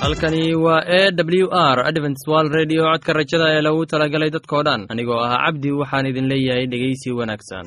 halkani waa e w r adventswal redio codka rajada ee lagu talagalay dadkoo dhan. Anigoo ah cabdi waxaan idin leeyahay dhegaysi wanaagsan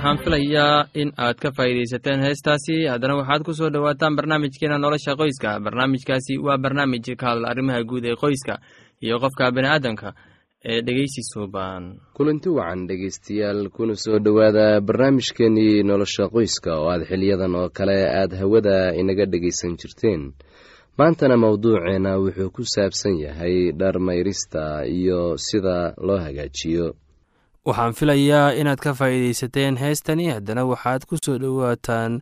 waxaan filayaa in aad ka faa'iidaysateen heestaasi. Haddana waxaad ku soo dhowaataan barnaamijkeena nolosha qoyska. Barnaamijkaasi waa barnaamij ka hadla arrimaha guud ee qoyska iyo qofka bini'aadamka ee dhegeysi suuban kulanti wacan dhegaystayaal kuna soo dhowaada barnaamijkeenii nolosha qoyska oo aad xiliyadan oo kale aad hawada inaga dhegaysan jirteen. Maantana mowduuceena wuxuu ku saabsan yahay dharmayrista iyo sida loo hagaajiyo waxaan filayaa inaad ka faa'iidaysateen heestani. Haddana waxaad ku soo dhowaataan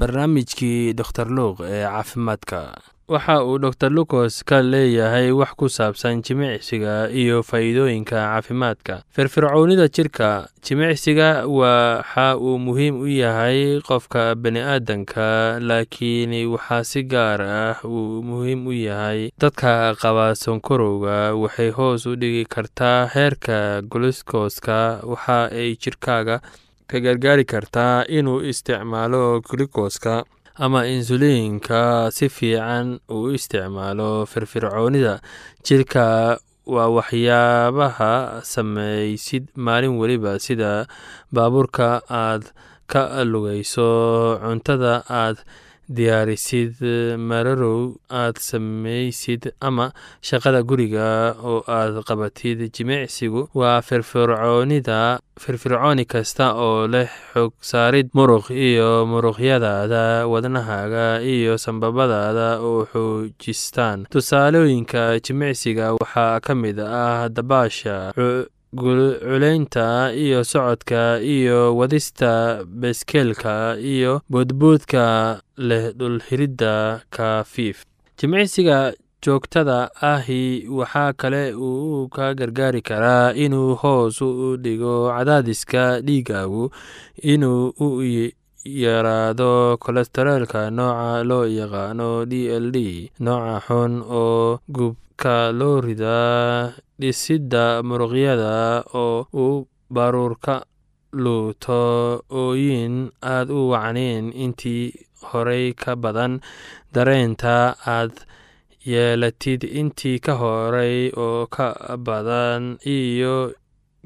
barnaamijkii doktor luuq ee caafimaadka waxa uu dor lucos ka leeyahay wax ku saabsan jimicsiga iyo faa'iidooyinka caafimaadka. Firfircoonida jirka jimicsiga waxa uu muhiim u yahay qofka bani'aadanka laakiin waxaa si gaar ah uu muhiim u yahay dadka qaba sonkorowga. Waxay hoos u dhigi kartaa heerka glukoska waxa ay jirkaaga ka gargaari kartaa inuu isticmaalo glukoska ama insuliinka si fiican uu isticmaalo firfircoonida. Jirka waa waxyaabaha samaysid maalin weliba sida baabuurka aad ka lugayso cuntada aad diyaarisid mararow aad samaysid ama shaqada guriga oo aad qabatid. Jimicsigu waa firfircoonida firfircooni kasta oo leh xog saarid. Muruq iyo muruqyadaada wadnahaaga iyo sambabadaada oo xoojistaan. Tusaalooyinka jimicsiga waxaa ka mid ah dabaasha culeynta iyo socodka iyo wadista beskeelka iyo boodboodka leh dhulxiridda kafiif. Jimicsiga joogtada ahi waxaa kale uu ka gargaari karaa inuu hoos u dhigo cadaadiska dhiigaagu inuu u yaraado kolestareelka nooca loo yaqaano d l d nooca xun oo gubka loo ridaa dhisidda muruqyada oo uu baruurka luuto ooyin aad u wacnayn intii horey ka badan dareenta aad yeelatid intii ka horey oo ka badan iyo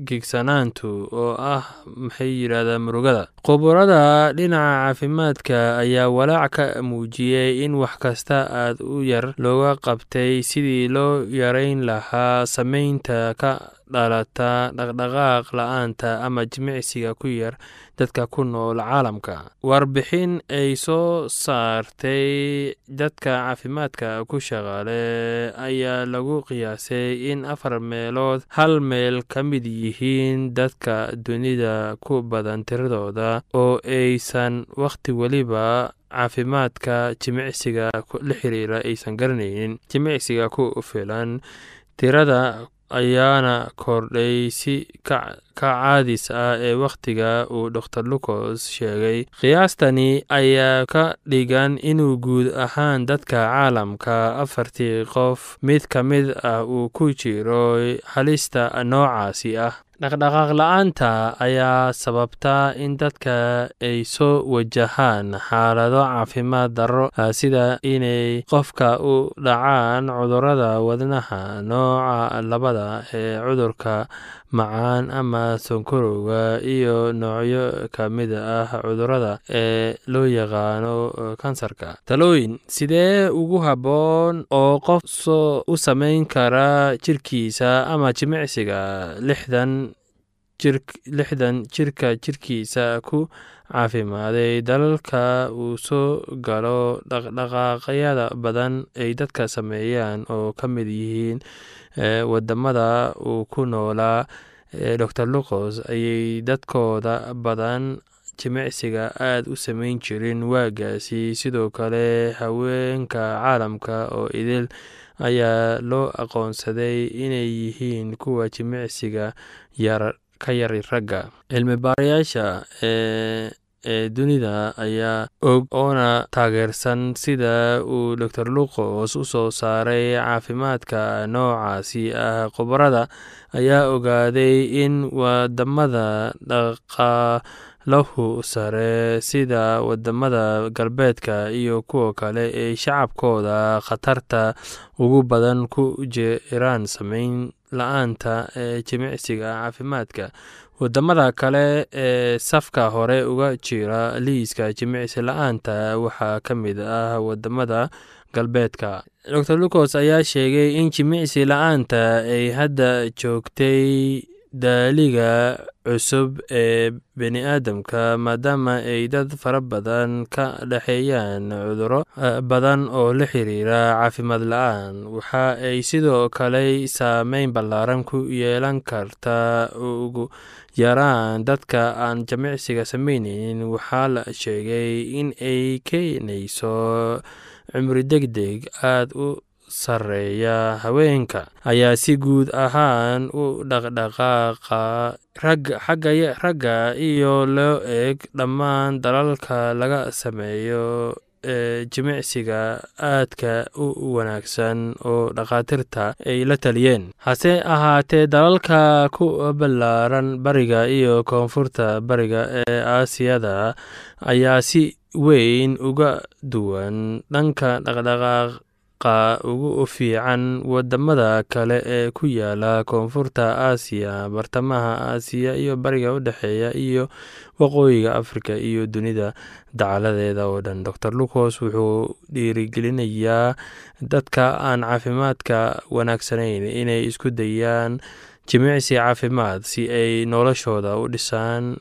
gigsanaantu oo ah maxay yidhahdaa murugada? Khuburada dhinaca caafimaadka ayaa walaac ka muujiyey in wax kasta aad u yar looga qabtay sidii loo yareyn lahaa sameynta ka dhalata dhaqdhaqaaq la'aanta ama jimicsiga ku yar dadka ku nool caalamka. Warbixin ay soo saartay dadka caafimaadka ku shaqaale ayaa lagu qiyaasay in afar meelood hal meel ka mid yihiin dadka dunida ku badan tiradooda oo aysan wakhti weliba caafimaadka jimicsiga la xiriira aysan garanaynin jimicsiga ku filan tirada ayaana kordhay si ka caadis ah ee wakhtiga uu dor lucos sheegay. Qiyaastani ayaa ka dhigan inuu guud ahaan dadka caalamka afartii qof mid ka mid ah uu ku jiro halista noocaasi ah dhaqdhaqaaq la'aanta ayaa sababta in dadka ay soo wajahaan xaalado caafimaad darro sida inay qofka u dhacaan cudurrada wadnaha nooca labada ee cudurka macaan ama sonkorowga iyo noocyo ka mid ah cudurrada ee loo yaqaano kansarka. Talooyin sidee ugu habboon oo qof u samayn kara jirkiisa ama jimicsiga lixdan lixdan jirka jirkiisa ku caafimaaday dalalka uu soo galo dhaqdhaqaaqyada badan ay dadka sameeyaan oo ka mid yihiin waddamada uu ku noolaa dor lucos ayay dadkooda badan jimicsiga aad u samayn jirin waagaasi. Sidoo kale haweenka caalamka oo idil ayaa loo aqoonsaday inay yihiin kuwa jimicsiga yar ka yari ragga. Cilmi baarayaasha ee ee dunida ayaa og oona taageersan sida uu dor lucos u soo saaray caafimaadka noocaasi ah khubarada ayaa ogaaday in waddamada dhaqaalahu sare sida waddamada galbeedka iyo kuwa kale ay shacabkooda khatarta ugu badan ku jiraan la'aanta ee jimicsiga caafimaadka. Wadamada kale ee safka hore uga jira liiska jimicsi la'aanta waxaa ka mid ah waddamada galbeedka. Dor lucos ayaa sheegay in jimicsi la'aanta ay hadda joogtay daaliga cusub ee bani aadamka maadaama ay dad fara badan ka dhexeeyaan cuduro badan oo la xiriira caafimaad la'aan. Waxa ay sidoo kale saameyn ballaaran ku yeelan karta ugu yaraan dadka aan jimicsiga sameyneynin waxaa la sheegay in ay keenayso cumri deg deg aada u sareeya haweenka. Ayaa si guud ahaan u dhaqdhaqaaqa ragga iyo loo eeg dhammaan dalalka laga sameeyo ee jimicsiga aadka u wanaagsan oo dhakhaatiirta ay la taliyeen. Hase ahaatee dalalka ku ballaaran bariga iyo koonfurta bariga ee aasiyada ayaa si weyn uga duwan dhanka dhaqdhaqaaq ugu fiican waddamada kale ee ku yaalla koonfurta aasiya bartamaha aasiya iyo bariga u dhexeeya iyo waqooyiga afrika iyo dunida. Dacaladeeda oo dhan dor lucos wuxuu dhiirigelinayaa dadka aan caafimaadka wanaagsanayn inay isku dayaan jimicsi caafimaad si ay noloshooda u dhisaan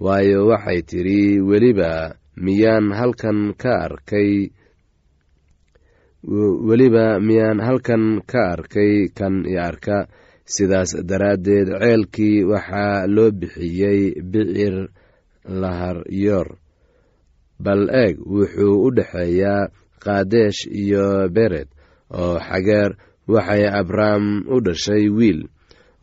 waayo waxay tidhi weliba miyaan halkan ka arkay weliba miyaan halkan ka arkay kan i arka. Sidaas daraaddeed ceelkii waxaa loo bixiyey bicir laharyoor bal eeg wuxuu u dhexeeyaa kaadesh iyo bered oo xageer waxay abrahm u dhashay wiil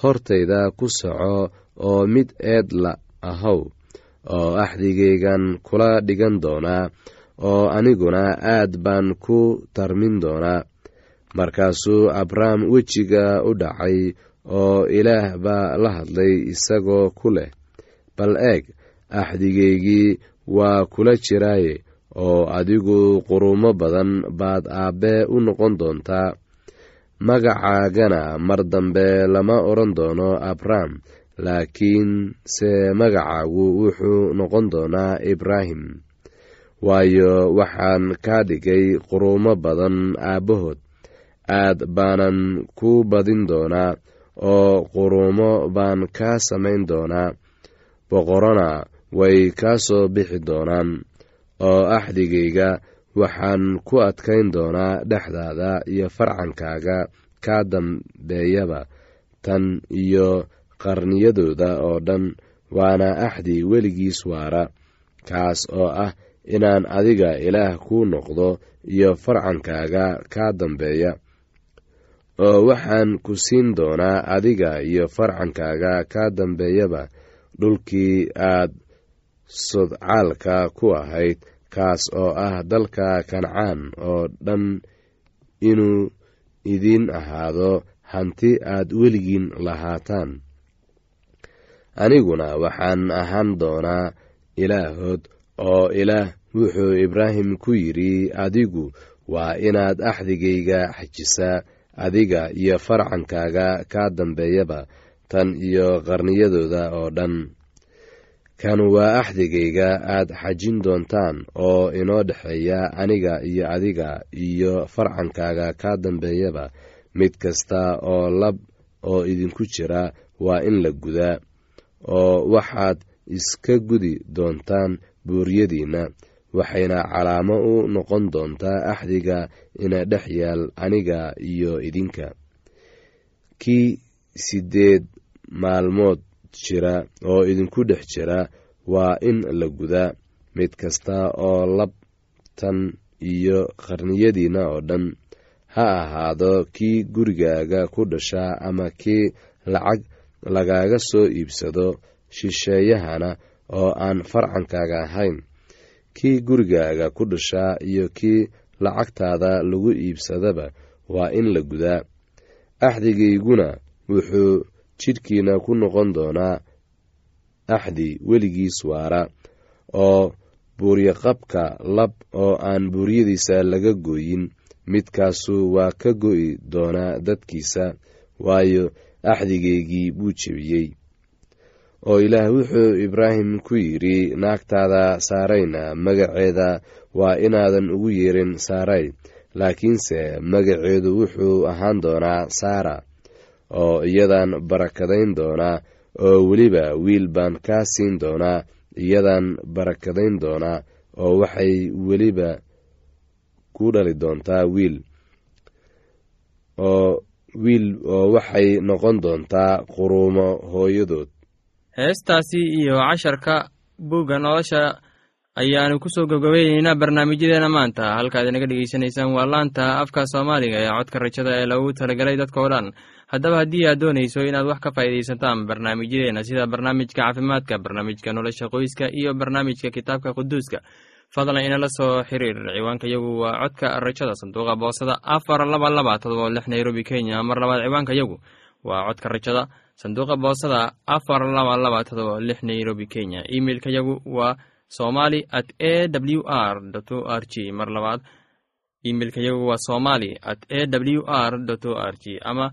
hortayda ku soco oo mid eed la ahow oo axdigaygan kula dhigan doonaa oo aniguna aad baan ku tarmin doonaa markaasuu abram wejiga u dhacay oo ilaah baa la hadlay isagoo ku leh bal eeg axdigaygii waa kula jiraaye oo adigu qurumo badan baad aabbee u noqon doontaa magacaagana mar dambe lama odhan doono abram laakiin se magacaagu wuxuu noqon doonaa ibraahim. Waayo waxaan kaa dhigay qurumo badan aabbahood. Aad baanan ku badin doonaa oo qurumo baan kaa samayn doonaa. Boqorona way kaa soo bixi doonaan oo axdigayga waxaan ku adkayn doonaa dhexdaada iyo farcankaaga kaa dambeeyaba tan iyo qarniyadooda oo dhan waana axdi weligiis waara. Kaas oo ah inaan adiga ilaah kuu noqdo iyo farcankaaga kaa dambeeya. Oo waxaan ku siin doonaa adiga iyo farcankaaga kaa dambeeyaba dhulkii aad sodcaalka ku ahayd kaas oo ah dalka kancaan oo dhan inuu idiin ahaado hanti aad weligiin lahaataan. Aniguna waxaan ahaan doonaa ilaahood oo ilaah wuxuu ibraahim ku yidhi adigu waa inaad axdigayga xajisaa adiga iyo farcankaaga kaa dambeeyaba tan iyo qarniyadooda oo dhan kan waa axdigayga aad xajin doontaan oo inoo dhexeeya aniga iyo adiga iyo farcankaaga kaa dambeeyaba mid kasta oo lab oo idinku jira waa in la gudaa oo waxaad iska gudi doontaan buuryadiinna. Waxayna calaamo u noqon doontaa axdiga ina dhex yaal aniga iyo idinka. Kii siddeed maalmood jira oo idinku dhex jira waa in la gudaa mid kasta oo labtan iyo qarniyadiina oo dhan. Ha ahaado kii gurigaaga ku dhashaa ama kii lacag lagaaga soo iibsado shisheeyahana oo aan farcankaaga ahayn. Kii gurigaaga ku dhashaa iyo kii lacagtaada lagu iibsadaba waa in la gudaa. Axdigayguna wuxuu jidhkiina ku noqon doonaa axdi weligiis waara oo buuryaqabka lab oo aan buuryadiisa laga gooyin. Midkaasu waa ka go'i doonaa dadkiisa waayo axdigaygii buu jebiyey. Oo ilaah wuxuu ibraahim ku yidhi naagtaada saarayna magaceeda waa inaadan ugu yeerin saaray laakiinse magaceedu wuxuu ahaan doonaa saara oo iyadan barakadayn doonaa oo weliba wiil baan kaa siin doonaa iyadan barakadayn doonaa oo waxay weliba ku dhali doontaa wiil. Oo wiil oo waxay noqon doontaa quruumo hooyadood. Heestaasi iyo casharka buugga nolosha ayaanu ku soo gabgabayneynaa barnaamijyadeena maanta. Halkaad inaga dhegeysanaysaan waa laanta afka soomaaliga ee codka rajada ee lagu talagelay dadkao dhan haddaba haddii aad doonayso inaad wax ka faa'iidaysataan barnaamijyadeena sida barnaamijka caafimaadka barnaamijka nolosha qoyska iyo barnaamijka kitaabka quduuska fadlan inala soo xiriir. Ciwaanka yagu waa codka rajada sanduuqa boosada afar laba laba todoba lix nairobi kenya. Mar labaad ciwaanka yagu waa codka rajada sanduuqa boosada afar laba laba todoba lix nairobi kenya. Emeilka yagu waa somali at a w r o r g. Mar labaad imeilka waa somali at a w r o r g. Ama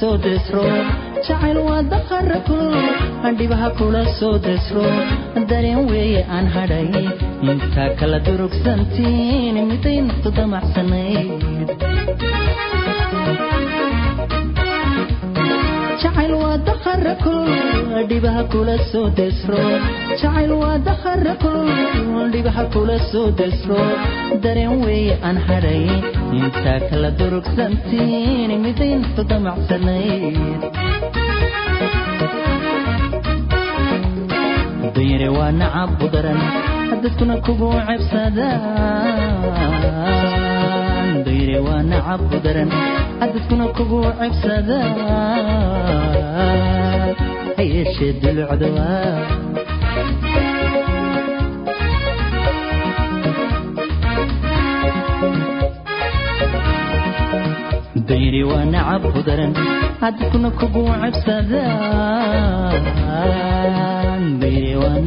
soo desro jacayl waa daqara kulul hadhibaha kula soo desro dareen weeye aan hadhay intaa kala durugsantiin miday naftu damacsanayd jacayl waa daqara kulul dhibaha kula soo desro jacayl waa daqara kulul dhibaha kula soo desro dareen weeye aan hadhay intaa kala durugsantiin miday naftu damacsanayd dayre waa nacab u daran dadkuna kugu cebsadaan. Dayre waa nacab u daran dadkuna kugu cebsadaan. Ha yeeshee dulucda waa nacab u daran dadkuna kugu cebsadaan dayri waa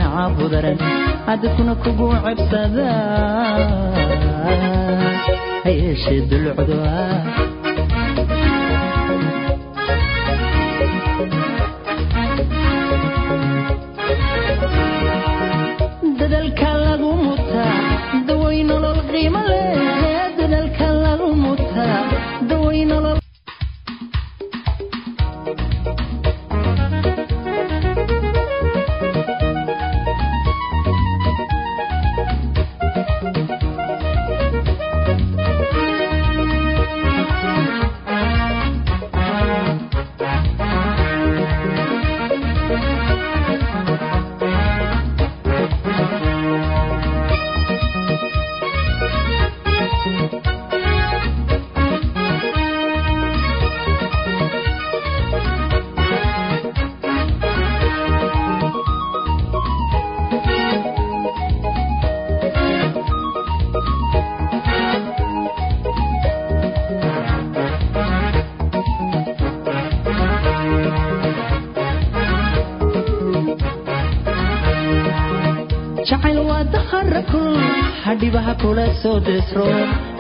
hadhibaha kula soo desro.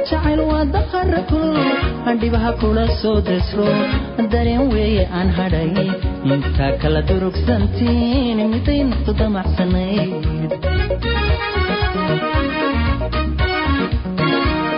Jacayl waa daqara kulul hadhibaha kula soo desro. Dareen weeye aan hadhay intaa kala durugsantiin miday naftu damacsanayd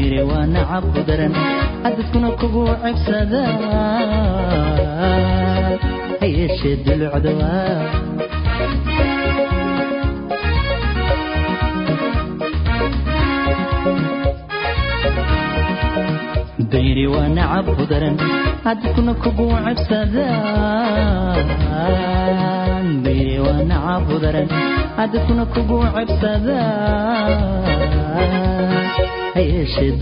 dayre waa nacab u daran dadkuna kugu cebsadaan ha yeeshee dulucda waa. Dayri waa nacab u daran dadkuna kugu cebsadaan dayri waa nacab u daran dadkuna kugu cebsadaan ha yeeshee